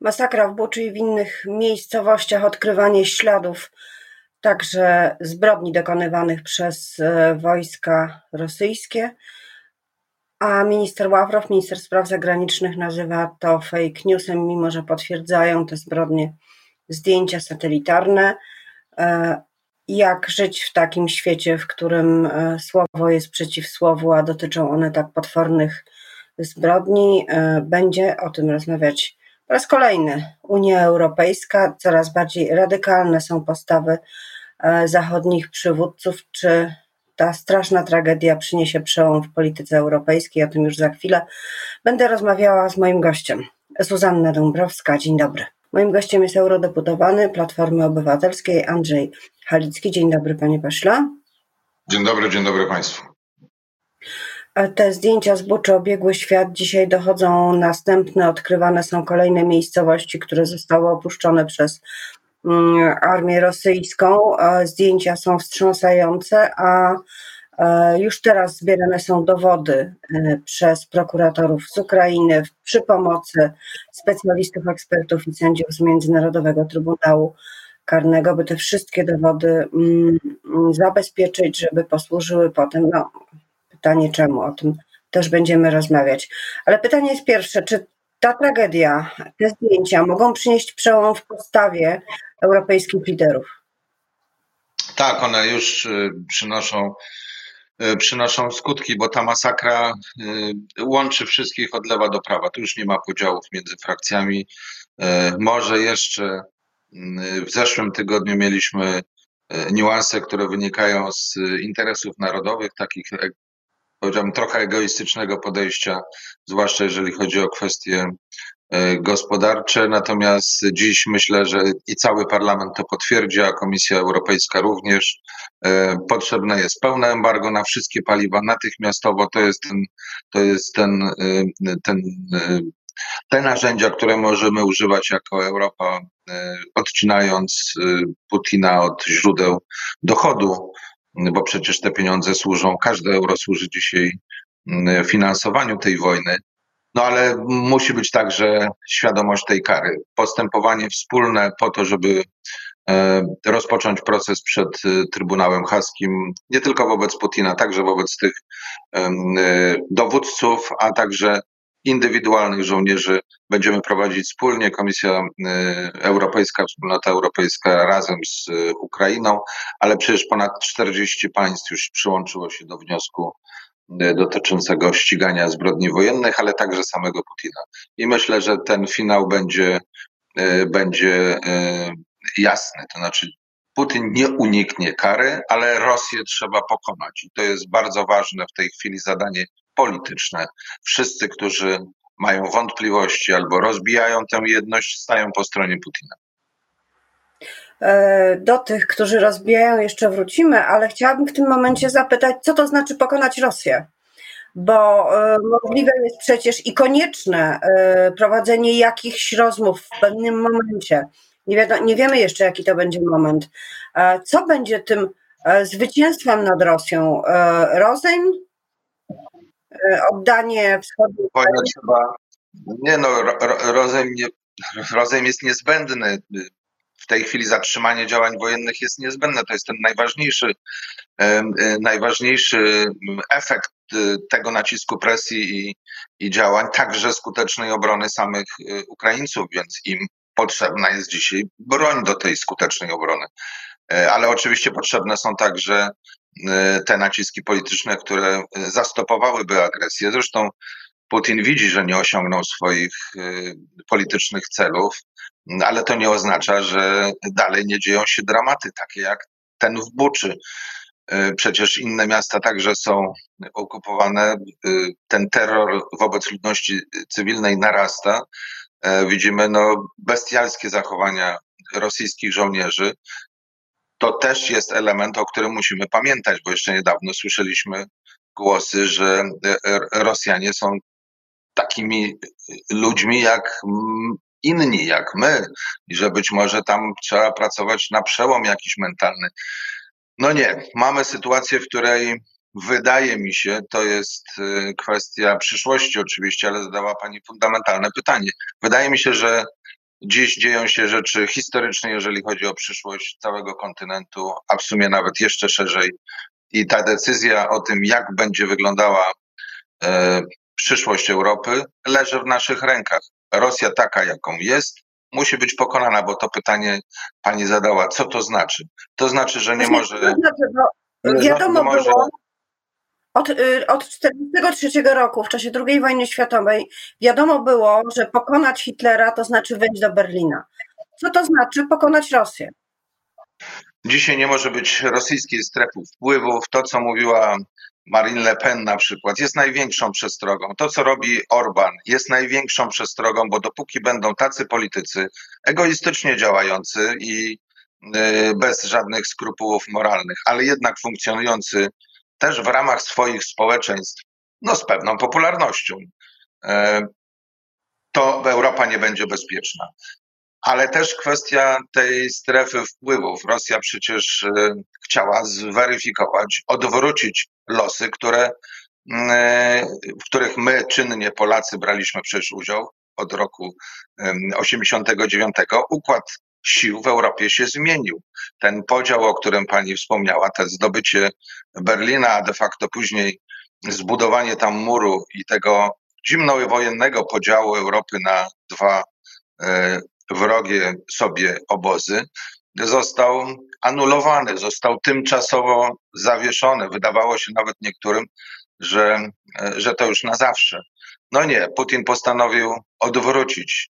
Masakra w Buczy i w innych miejscowościach, odkrywanie śladów także zbrodni dokonywanych przez e, wojska rosyjskie, a minister Ławrow, minister spraw zagranicznych nazywa to fake newsem, mimo że potwierdzają te zbrodnie zdjęcia satelitarne. E, jak żyć w takim świecie, w którym e, słowo jest przeciw słowu, a dotyczą one tak potwornych zbrodni? Będzie o tym rozmawiać po raz kolejny Unia Europejska, coraz bardziej radykalne są postawy e, zachodnich przywódców. Czy ta straszna tragedia przyniesie przełom w polityce europejskiej? O tym już za chwilę. Będę rozmawiała z moim gościem, Zuzanna Dąbrowska. Dzień dobry. Moim gościem jest eurodeputowany Platformy Obywatelskiej Andrzej Halicki. Dzień dobry, panie pośle. Dzień dobry, dzień dobry państwu. Te zdjęcia z Buczy obiegły świat. Dzisiaj dochodzą następne, odkrywane są kolejne miejscowości, które zostały opuszczone przez mm, armię rosyjską. Zdjęcia są wstrząsające, a już teraz zbierane są dowody e, przez prokuratorów z Ukrainy przy pomocy specjalistów, ekspertów i sędziów z Międzynarodowego Trybunału Karnego, by te wszystkie dowody mm, zabezpieczyć, żeby posłużyły potem no, pytanie czemu, o tym też będziemy rozmawiać. Ale pytanie jest pierwsze, czy ta tragedia, te zdjęcia mogą przynieść przełom w postawie europejskich liderów? Tak, one już y, przynoszą, y, przynoszą skutki, bo ta masakra y, łączy wszystkich od lewa do prawa. Tu już nie ma podziałów między frakcjami. Może jeszcze w zeszłym tygodniu mieliśmy niuanse, które wynikają z interesów narodowych, takich powiedziałbym, trochę egoistycznego podejścia, zwłaszcza jeżeli chodzi o kwestie e, gospodarcze. Natomiast dziś myślę, że i cały parlament to potwierdzi, a Komisja Europejska również. E, potrzebne jest pełne embargo na wszystkie paliwa natychmiastowo. To jest ten, to jest ten, e, ten te narzędzia, które możemy używać jako Europa, odcinając Putina od źródeł dochodu bo przecież te pieniądze służą, każde euro służy dzisiaj mm, finansowaniu tej wojny. No ale musi być także świadomość tej kary. Postępowanie wspólne po to, żeby e, rozpocząć proces przed e, Trybunałem Haskim, nie tylko wobec Putina, także wobec tych e, dowódców, a także indywidualnych żołnierzy będziemy prowadzić wspólnie. Komisja y, Europejska, Wspólnota Europejska razem z y, Ukrainą, ale przecież ponad 40 państw już przyłączyło się do wniosku y, dotyczącego ścigania zbrodni wojennych, ale także samego Putina. I myślę, że ten finał będzie, będzie jasny. To znaczy, Putin nie uniknie kary, ale Rosję trzeba pokonać. I to jest bardzo ważne w tej chwili zadanie polityczne. Wszyscy, którzy mają wątpliwości albo rozbijają tę jedność, stają po stronie Putina. E, do tych, którzy rozbijają, jeszcze wrócimy, ale chciałabym w tym momencie zapytać, co to znaczy pokonać Rosję? Bo e, możliwe jest przecież i konieczne e, prowadzenie jakichś rozmów w pewnym momencie. Nie, wiadomo, nie wiemy jeszcze, jaki to będzie moment. Co będzie tym zwycięstwem nad Rosją? Rozejm oddanie wschodu. Wojna trzeba. Nie no, rozejm, nie, rozejm jest niezbędny. W tej chwili zatrzymanie działań wojennych jest niezbędne. To jest ten najważniejszy, e, najważniejszy efekt e, tego nacisku presji i, i działań, także skutecznej obrony samych Ukraińców, więc im potrzebna jest dzisiaj broń do tej skutecznej obrony. Ale oczywiście potrzebne są także E, te naciski polityczne, które e, zastopowałyby agresję. Zresztą Putin widzi, że nie osiągnął swoich e, politycznych celów, ale to nie oznacza, że dalej nie dzieją się dramaty takie jak ten w Buczy. Przecież inne miasta także są okupowane. Ten terror wobec ludności cywilnej narasta. Widzimy no, bestialskie zachowania rosyjskich żołnierzy, to też jest element, o którym musimy pamiętać, bo jeszcze niedawno słyszeliśmy głosy, że e, Rosjanie są takimi ludźmi jak inni, jak my, i że być może tam trzeba pracować na przełom jakiś mentalny. No nie, mamy sytuację, w której wydaje mi się, to jest e, kwestia przyszłości oczywiście, ale zadała Pani fundamentalne pytanie. Wydaje mi się, że Dziś dzieją się rzeczy historyczne, jeżeli chodzi o przyszłość całego kontynentu, a w sumie nawet jeszcze szerzej. I ta decyzja o tym, jak będzie wyglądała e, przyszłość Europy, leży w naszych rękach. Rosja taka, jaką jest, musi być pokonana, bo to pytanie pani zadała, co to znaczy? To znaczy, że nie może. To znaczy, wiadomo może, było, od, y, od 1943 roku, w czasie II wojny światowej, wiadomo było, że pokonać Hitlera to znaczy wejść do Berlina. Co to znaczy pokonać Rosję? Dzisiaj nie może być rosyjskiej strefy wpływów. To, co mówiła Marine Le Pen na przykład, jest największą przestrogą. To, co robi Orban, jest największą przestrogą, bo dopóki będą tacy politycy egoistycznie działający i y, bez żadnych skrupułów moralnych, ale jednak funkcjonujący też w ramach swoich społeczeństw, no z pewną popularnością, e, to Europa nie będzie bezpieczna. Ale też kwestia tej strefy wpływów. Rosja przecież e, chciała zweryfikować, odwrócić losy, które, e, w których my, czynnie Polacy, braliśmy przecież udział od roku 89. Układ sił w Europie się zmienił. Ten podział, o którym pani wspomniała, to zdobycie Berlina, a de facto później zbudowanie tam muru i tego zimnowojennego podziału Europy na dwa e, wrogie sobie obozy, został anulowany, został tymczasowo zawieszony. Wydawało się nawet niektórym, że, e, że to już na zawsze. No nie, Putin postanowił odwrócić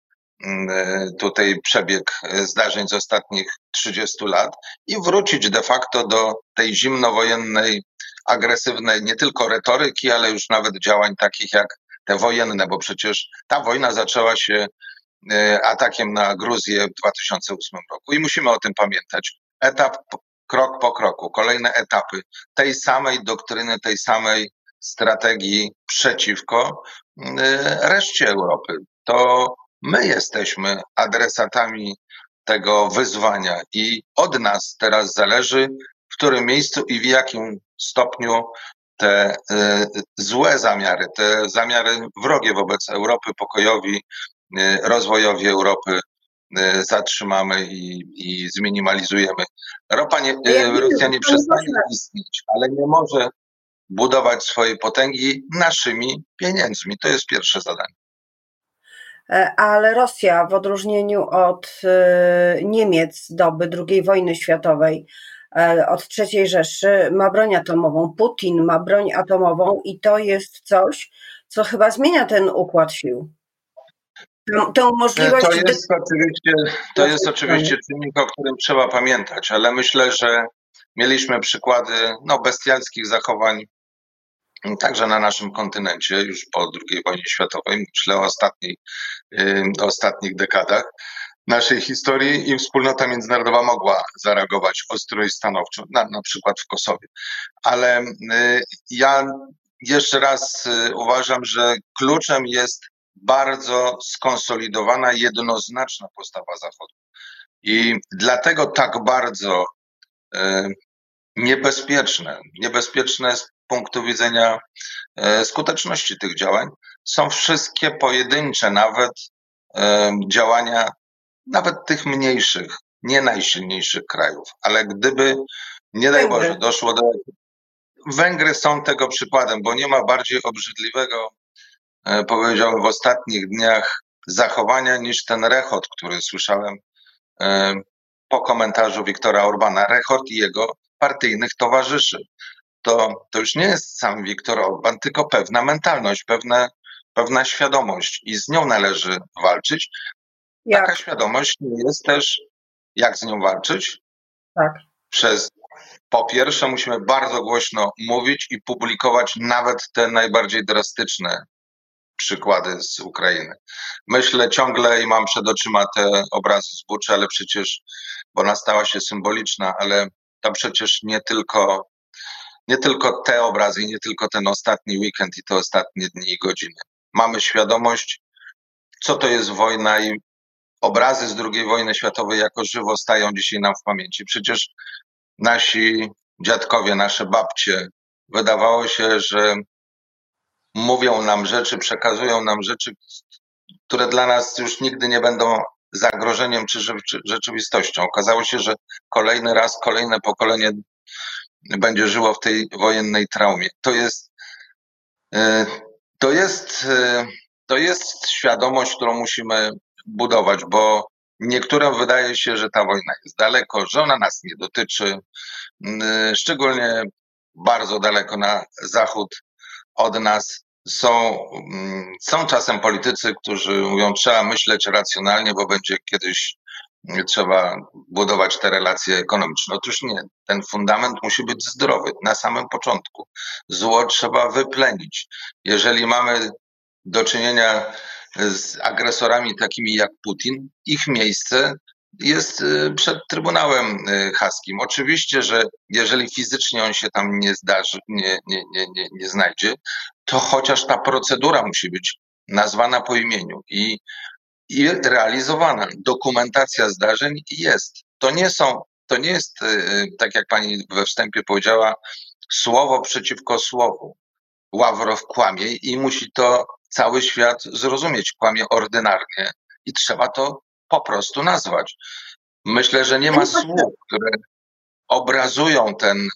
tutaj przebieg e, zdarzeń z ostatnich 30 lat i wrócić de facto do tej zimnowojennej, agresywnej nie tylko retoryki, ale już nawet działań takich jak te wojenne, bo przecież ta wojna zaczęła się e, atakiem na Gruzję w 2008 roku i musimy o tym pamiętać. Etap, krok po kroku, kolejne etapy tej samej doktryny, tej samej strategii przeciwko reszcie Europy. To My jesteśmy adresatami tego wyzwania i od nas teraz zależy, w którym miejscu i w jakim stopniu te y, złe zamiary, te zamiary wrogie wobec Europy, pokojowi, y, rozwojowi Europy y, zatrzymamy i, i zminimalizujemy. Ropa nie, Rosja nie przestanie istnieć, ale nie może budować swojej potęgi naszymi pieniędzmi. To jest pierwsze zadanie. E, ale Rosja w odróżnieniu od e, Niemiec doby II wojny światowej, e, od III Rzeszy ma broń atomową. Putin ma broń atomową i to jest coś, co chyba zmienia ten układ sił. Tę możliwość. To jest, oczywiście, to jest oczywiście czynnik, o którym trzeba pamiętać, ale myślę, że mieliśmy przykłady no, bestialskich zachowań także na naszym kontynencie, już po II wojnie światowej, myślę o, ostatniej, o ostatnich dekadach naszej historii i wspólnota międzynarodowa mogła zareagować ostro i stanowczo, na, na przykład w Kosowie. Ale ja jeszcze raz uważam, że kluczem jest bardzo skonsolidowana, jednoznaczna postawa Zachodu. I dlatego tak bardzo niebezpieczne, niebezpieczne punktu widzenia e, skuteczności tych działań są wszystkie pojedyncze nawet e, działania, nawet tych mniejszych, nie najsilniejszych krajów. Ale gdyby, nie daj Boże, doszło do. Węgry są tego przykładem, bo nie ma bardziej obrzydliwego, e, powiedziałbym, w ostatnich dniach zachowania niż ten rechot, który słyszałem po komentarzu Wiktora Orbana. Rechot i jego partyjnych towarzyszy to, to już nie jest sam Viktor Orban, tylko pewna mentalność, pewne, pewna świadomość i z nią należy walczyć. Jak? Taka świadomość jest też, jak z nią walczyć? Tak. Przez po pierwsze, musimy bardzo głośno mówić i publikować nawet te najbardziej drastyczne przykłady z Ukrainy. Myślę ciągle i mam przed oczyma te obrazy z Buczy, ale przecież, bo ona stała się symboliczna, ale to przecież nie tylko nie tylko te obrazy, nie tylko ten ostatni weekend i te ostatnie dni i godziny. Mamy świadomość, co to jest wojna i obrazy z II wojny światowej jako żywo stają dzisiaj nam w pamięci. Przecież nasi dziadkowie, nasze babcie, wydawało się, że mówią nam rzeczy, przekazują nam rzeczy, które dla nas już nigdy nie będą zagrożeniem czy rzeczywistością. Okazało się, że kolejny raz, kolejne pokolenie będzie żyło w tej wojennej traumie. To jest, e, to jest, e, to jest świadomość, którą musimy budować, bo niektórym wydaje się, że ta wojna jest daleko, że ona nas nie dotyczy, szczególnie bardzo daleko na zachód od nas. Są, są czasem politycy, którzy mówią, trzeba myśleć racjonalnie, bo będzie kiedyś trzeba budować te relacje ekonomiczne. Otóż nie, ten fundament musi być zdrowy na samym początku. Zło trzeba wyplenić. Jeżeli mamy do czynienia z agresorami takimi jak Putin, ich miejsce jest y, przed Trybunałem y, Haskim. Oczywiście, że jeżeli fizycznie on się tam nie zdarzy, nie, nie, nie, nie, nie znajdzie, to chociaż ta procedura musi być nazwana po imieniu i i realizowana. Dokumentacja zdarzeń jest. To nie są, to nie jest, y, y, tak jak pani we wstępie powiedziała, słowo przeciwko słowu. Ławrow kłamie i musi to cały świat zrozumieć. Kłamie ordynarnie i trzeba to po prostu nazwać. Myślę, że nie ma słów, które obrazują ten,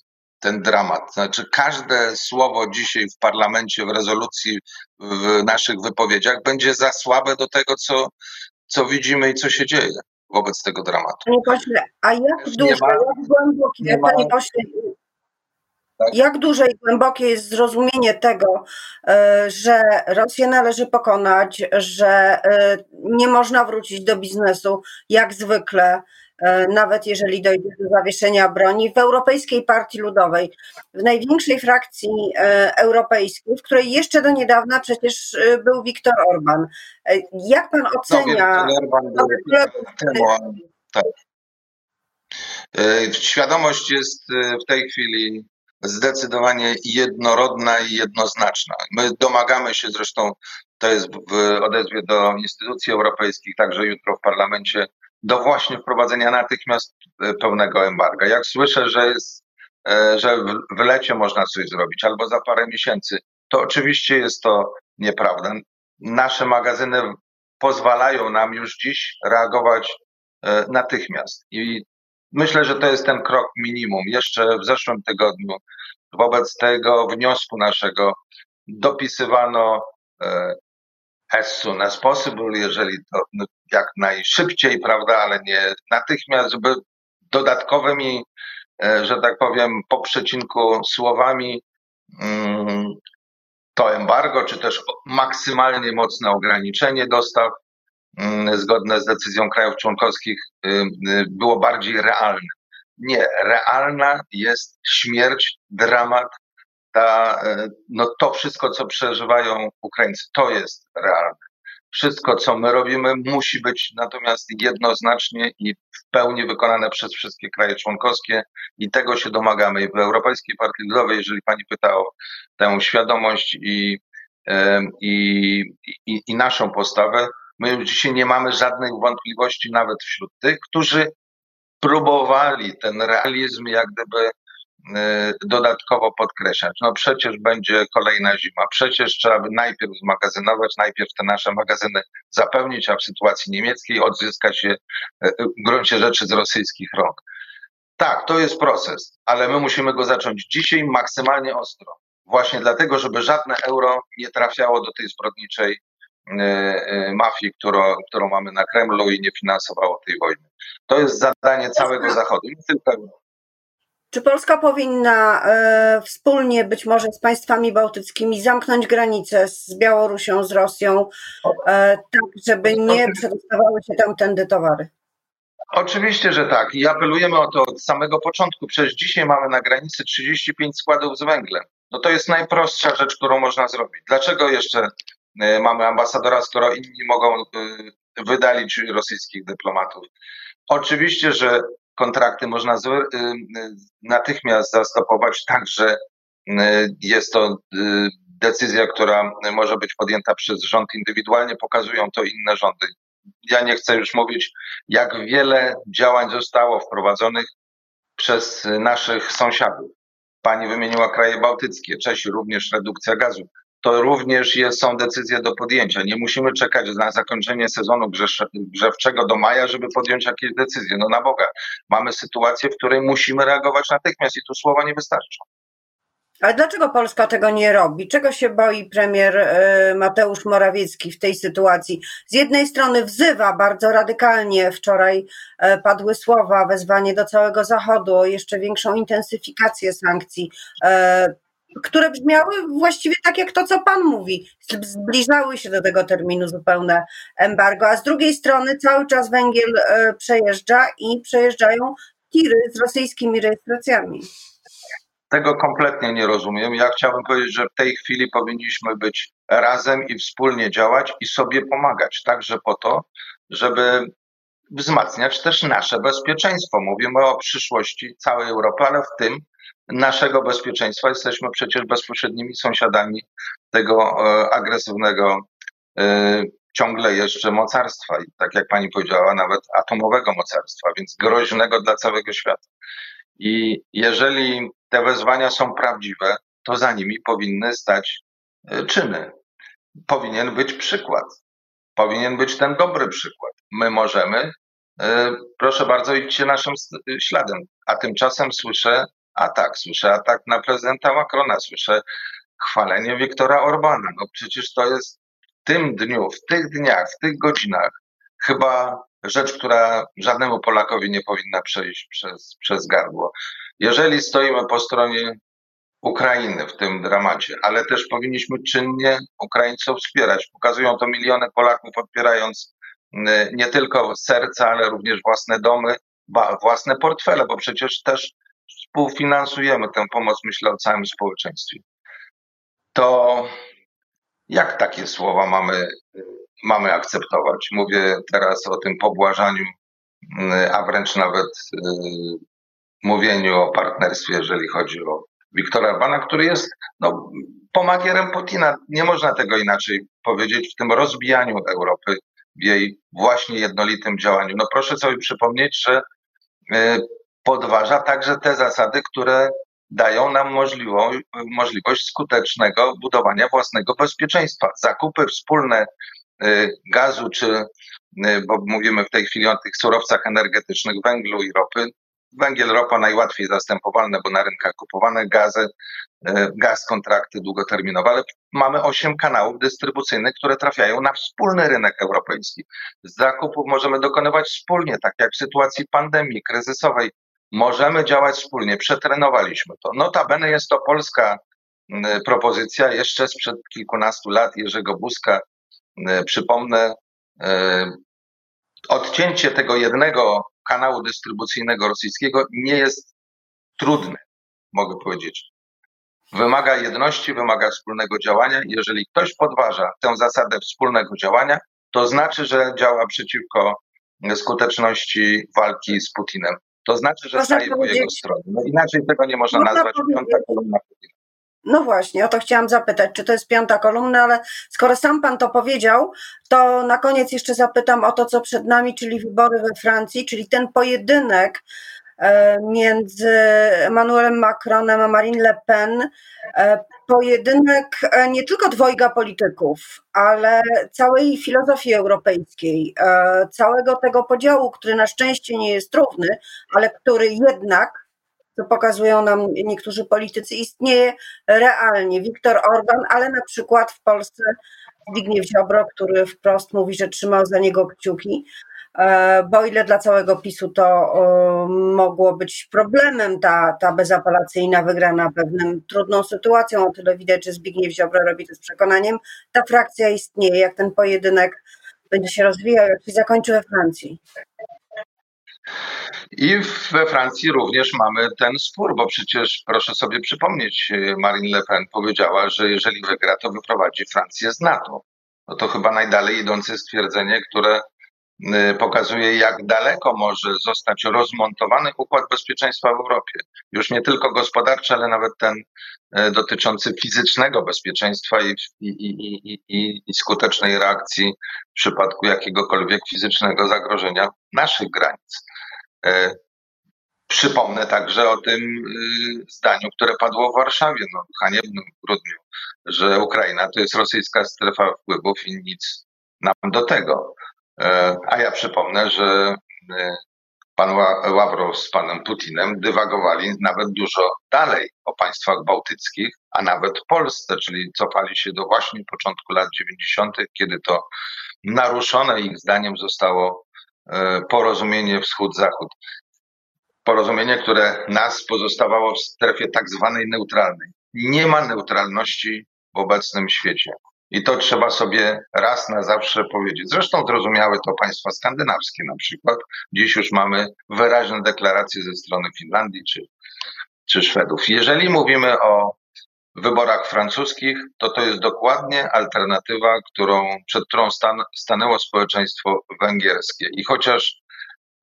ten dramat. Znaczy, każde słowo dzisiaj w parlamencie, w rezolucji, w naszych wypowiedziach będzie za słabe do tego, co, co widzimy i co się dzieje wobec tego dramatu. Panie pośle, a jak duże, ma, jak głębokie, panie pośle, tak? jak duże i głębokie jest zrozumienie tego, e, że Rosję należy pokonać, że e, nie można wrócić do biznesu jak zwykle, nawet jeżeli dojdzie do zawieszenia broni, w Europejskiej Partii Ludowej, w największej frakcji e, europejskiej, w której jeszcze do niedawna przecież e, był Viktor Orban. Jak pan ocenia... No, Orban był tak. Świadomość jest w tej chwili zdecydowanie jednorodna i jednoznaczna. My domagamy się zresztą, to jest w odezwie do instytucji europejskich, także jutro w parlamencie, do właśnie wprowadzenia natychmiast e, pełnego embarga. Jak słyszę, że jest, e, że w lecie można coś zrobić albo za parę miesięcy, to oczywiście jest to nieprawda. Nasze magazyny pozwalają nam już dziś reagować e, natychmiast. I myślę, że to jest ten krok minimum. Jeszcze w zeszłym tygodniu wobec tego wniosku naszego dopisywano as soon as possible, jeżeli to no, jak najszybciej, prawda, ale nie natychmiast, żeby dodatkowymi, e, że tak powiem, po przecinku słowami mm, to embargo, czy też maksymalnie mocne ograniczenie dostaw mm, zgodne z decyzją krajów członkowskich y, y, było bardziej realne. Nie, realna jest śmierć, dramat, ta, e, no to wszystko, co przeżywają Ukraińcy, to jest realne. Wszystko, co my robimy, musi być natomiast jednoznacznie i w pełni wykonane przez wszystkie kraje członkowskie i tego się domagamy. I w Europejskiej Partii Ludowej, jeżeli pani pyta o tę świadomość i, i, i, i naszą postawę, my już dzisiaj nie mamy żadnych wątpliwości nawet wśród tych, którzy próbowali ten realizm jak gdyby dodatkowo podkreślać. No przecież będzie kolejna zima, przecież trzeba by najpierw zmagazynować, najpierw te nasze magazyny zapełnić, a w sytuacji niemieckiej odzyskać je y, w gruncie rzeczy z rosyjskich rąk. Tak, to jest proces, ale my musimy go zacząć dzisiaj maksymalnie ostro. Właśnie dlatego, żeby żadne euro nie trafiało do tej zbrodniczej y, mafii, którą, którą mamy na Kremlu i nie finansowało tej wojny. To jest zadanie całego Zachodu, nie tylko Europy. Czy Polska powinna e, wspólnie, być może z państwami bałtyckimi, zamknąć granicę z Białorusią, z Rosją, e, tak żeby nie przedostawały się tamtędy towary? Oczywiście, że tak. I apelujemy o to od samego początku. Przecież dzisiaj mamy na granicy 35 składów z węglem. No to jest najprostsza rzecz, którą można zrobić. Dlaczego jeszcze e, mamy ambasadora, skoro inni mogą wydalić rosyjskich dyplomatów? Oczywiście, że kontrakty można y, y, natychmiast zastopować, także jest to y, decyzja, która może być podjęta przez rząd indywidualnie, pokazują to inne rządy. Ja nie chcę już mówić, jak wiele działań zostało wprowadzonych przez naszych sąsiadów. Pani wymieniła kraje bałtyckie, Czesi również redukcja gazu. To również jest, są decyzje do podjęcia. Nie musimy czekać na zakończenie sezonu grzewczego do maja, żeby podjąć jakieś decyzje. No na Boga. Mamy sytuację, w której musimy reagować natychmiast i tu słowa nie wystarczą. Ale dlaczego Polska tego nie robi? Czego się boi premier e, Mateusz Morawiecki w tej sytuacji? Z jednej strony wzywa bardzo radykalnie, wczoraj e, padły słowa, wezwanie do całego Zachodu o jeszcze większą intensyfikację sankcji, e, które brzmiały właściwie tak jak to, co pan mówi. Zbliżały się do tego terminu zupełne embargo, a z drugiej strony cały czas węgiel przejeżdża i przejeżdżają tiry z rosyjskimi rejestracjami. Tego kompletnie nie rozumiem. Ja chciałbym powiedzieć, że w tej chwili powinniśmy być razem i wspólnie działać i sobie pomagać, także po to, żeby wzmacniać też nasze bezpieczeństwo. Mówimy o przyszłości całej Europy, ale w tym naszego bezpieczeństwa. Jesteśmy przecież bezpośrednimi sąsiadami tego e, agresywnego e, ciągle jeszcze mocarstwa i tak jak pani powiedziała, nawet atomowego mocarstwa, więc groźnego dla całego świata. I jeżeli te wezwania są prawdziwe, to za nimi powinny stać e, czyny. Powinien być przykład. Powinien być ten dobry przykład. My możemy, proszę bardzo, idźcie naszym śladem. A tymczasem słyszę atak, słyszę atak na prezydenta Macrona, słyszę chwalenie Wiktora Orbana. No przecież to jest w tym dniu, w tych dniach, w tych godzinach chyba rzecz, która żadnemu Polakowi nie powinna przejść przez, przez gardło. Jeżeli stoimy po stronie Ukrainy w tym dramacie, ale też powinniśmy czynnie Ukraińców wspierać. Pokazują to miliony Polaków, odpierając nie tylko serca, ale również własne domy, własne portfele, bo przecież też współfinansujemy tę pomoc, myślę o całym społeczeństwie. To jak takie słowa mamy mamy akceptować. Mówię teraz o tym pobłażaniu, a wręcz nawet y, mówieniu o partnerstwie, jeżeli chodzi o Wiktora Orbana, który jest no, pomagierem Putina. Nie można tego inaczej powiedzieć w tym rozbijaniu Europy, w jej właśnie jednolitym działaniu. No proszę sobie przypomnieć, że y, podważa także te zasady, które dają nam możliwość, możliwość skutecznego budowania własnego bezpieczeństwa. Zakupy wspólne Y, gazu, czy, y, bo mówimy w tej chwili o tych surowcach energetycznych, węglu i ropy. Węgiel, ropa najłatwiej zastępowalne, bo na rynkach kupowane gazy, y, gaz, kontrakty długoterminowe, ale mamy osiem kanałów dystrybucyjnych, które trafiają na wspólny rynek europejski. Zakupów możemy dokonywać wspólnie, tak jak w sytuacji pandemii kryzysowej. Możemy działać wspólnie, przetrenowaliśmy to. Notabene jest to polska propozycja jeszcze sprzed kilkunastu lat Jerzego Buzka, przypomnę, e, odcięcie tego jednego kanału dystrybucyjnego rosyjskiego nie jest trudne, mogę powiedzieć. Wymaga jedności, wymaga wspólnego działania. Jeżeli ktoś podważa tę zasadę wspólnego działania, to znaczy, że działa przeciwko skuteczności walki z Putinem. To znaczy, że staje po jego stronie. No inaczej tego nie można, można nazwać piąta kolumna. No właśnie, o to chciałam zapytać, czy to jest piąta kolumna, ale skoro sam pan to powiedział, to na koniec jeszcze zapytam o to, co przed nami, czyli wybory we Francji, czyli ten pojedynek e, między Emmanuelem Macronem a Marine Le Pen. E, pojedynek e, nie tylko dwojga polityków, ale całej filozofii europejskiej, całego tego podziału, który na szczęście nie jest równy, ale który jednak co pokazują nam niektórzy politycy, istnieje realnie. Viktor Orban, ale na przykład w Polsce Zbigniew Ziobro, który wprost mówi, że trzymał za niego kciuki, e, bo ile dla całego PiSu to mogło być problemem, ta, ta bezapelacyjna wygrana pewnym trudną sytuacją, o tyle widać, że Zbigniew Ziobro robi to z przekonaniem. Ta frakcja istnieje, jak ten pojedynek będzie się rozwijał, jak się zakończy we Francji. I we Francji również mamy ten spór, bo przecież proszę sobie przypomnieć, e, Marine Le Pen powiedziała, że jeżeli wygra, to wyprowadzi Francję z NATO. No to chyba najdalej idące stwierdzenie, które pokazuje, jak daleko może zostać rozmontowany układ bezpieczeństwa w Europie. Już nie tylko gospodarczy, ale nawet ten e, dotyczący fizycznego bezpieczeństwa i, i, i, i, i skutecznej reakcji w przypadku jakiegokolwiek fizycznego zagrożenia naszych granic. E, Przypomnę także o tym y, zdaniu, które padło w Warszawie, no, haniebnym grudniu, że Ukraina to jest rosyjska strefa wpływów i nic nam do tego. E, a ja przypomnę, że y, pan Ławrow z panem Putinem dywagowali nawet dużo dalej o państwach bałtyckich, a nawet Polsce, czyli cofali się do właśnie początku lat 90., kiedy to naruszone ich zdaniem zostało e, porozumienie wschód-zachód. Porozumienie, które nas pozostawało w strefie tak zwanej neutralnej. Nie ma neutralności w obecnym świecie. I to trzeba sobie raz na zawsze powiedzieć. Zresztą zrozumiały to państwa skandynawskie na przykład. Dziś już mamy wyraźne deklaracje ze strony Finlandii czy, czy Szwedów. Jeżeli mówimy o wyborach francuskich, to to jest dokładnie alternatywa, którą, przed którą stan, stanęło społeczeństwo węgierskie. I chociaż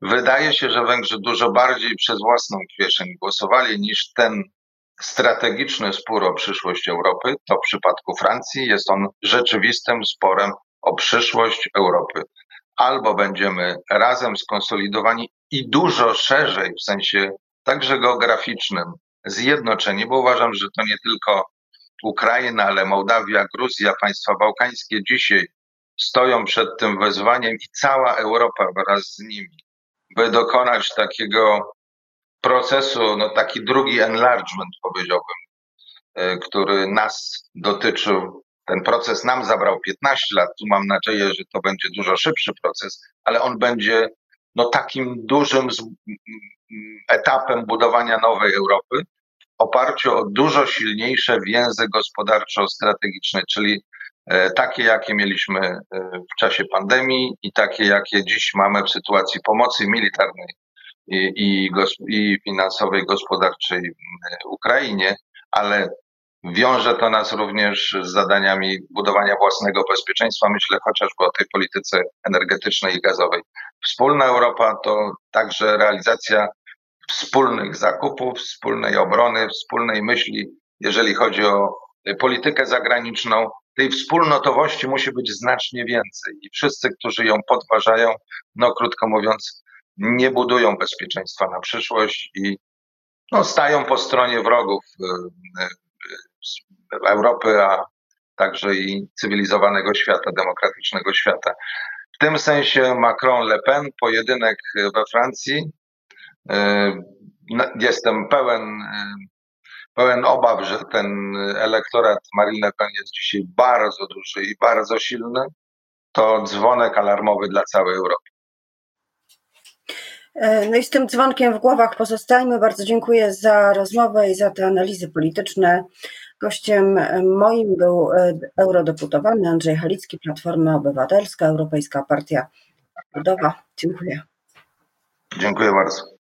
wydaje się, że Węgrzy dużo bardziej przez własną kieszeń głosowali niż ten strategiczny spór o przyszłość Europy, to w przypadku Francji jest on rzeczywistym sporem o przyszłość Europy. Albo będziemy razem skonsolidowani i dużo szerzej, w sensie także geograficznym, zjednoczeni, bo uważam, że to nie tylko Ukraina, ale Mołdawia, Gruzja, państwa bałkańskie dzisiaj stoją przed tym wezwaniem i cała Europa wraz z nimi, by dokonać takiego procesu, no taki drugi enlargement powiedziałbym, e, który nas dotyczył. Ten proces nam zabrał 15 lat. Tu mam nadzieję, że to będzie dużo szybszy proces, ale on będzie no, takim dużym etapem budowania nowej Europy w oparciu o dużo silniejsze więzy gospodarczo-strategiczne, czyli e, takie, jakie mieliśmy e, w czasie pandemii i takie, jakie dziś mamy w sytuacji pomocy militarnej i, i, finansowej, gospodarczej Ukrainie, ale wiąże to nas również z zadaniami budowania własnego bezpieczeństwa. Myślę chociażby o tej polityce energetycznej i gazowej. Wspólna Europa to także realizacja wspólnych zakupów, wspólnej obrony, wspólnej myśli, jeżeli chodzi o politykę zagraniczną. Tej wspólnotowości musi być znacznie więcej i wszyscy, którzy ją podważają, no krótko mówiąc, nie budują bezpieczeństwa na przyszłość i no, stają po stronie wrogów y, y, Europy, a także i cywilizowanego świata, demokratycznego świata. W tym sensie Macron-Le Pen, pojedynek we Francji. Y, jestem pełen, pełen obaw, że ten elektorat Marine Le Pen jest dzisiaj bardzo duży i bardzo silny. To dzwonek alarmowy dla całej Europy. E, no i z tym dzwonkiem w głowach pozostajmy. Bardzo dziękuję za rozmowę i za te analizy polityczne. Gościem moim był e, eurodeputowany Andrzej Halicki, Platforma Obywatelska, Europejska Partia Ludowa. Dziękuję. Dziękuję bardzo.